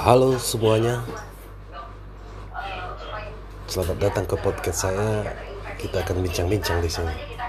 Halo semuanya. Selamat datang ke podcast saya. Kita akan bincang-bincang di sini.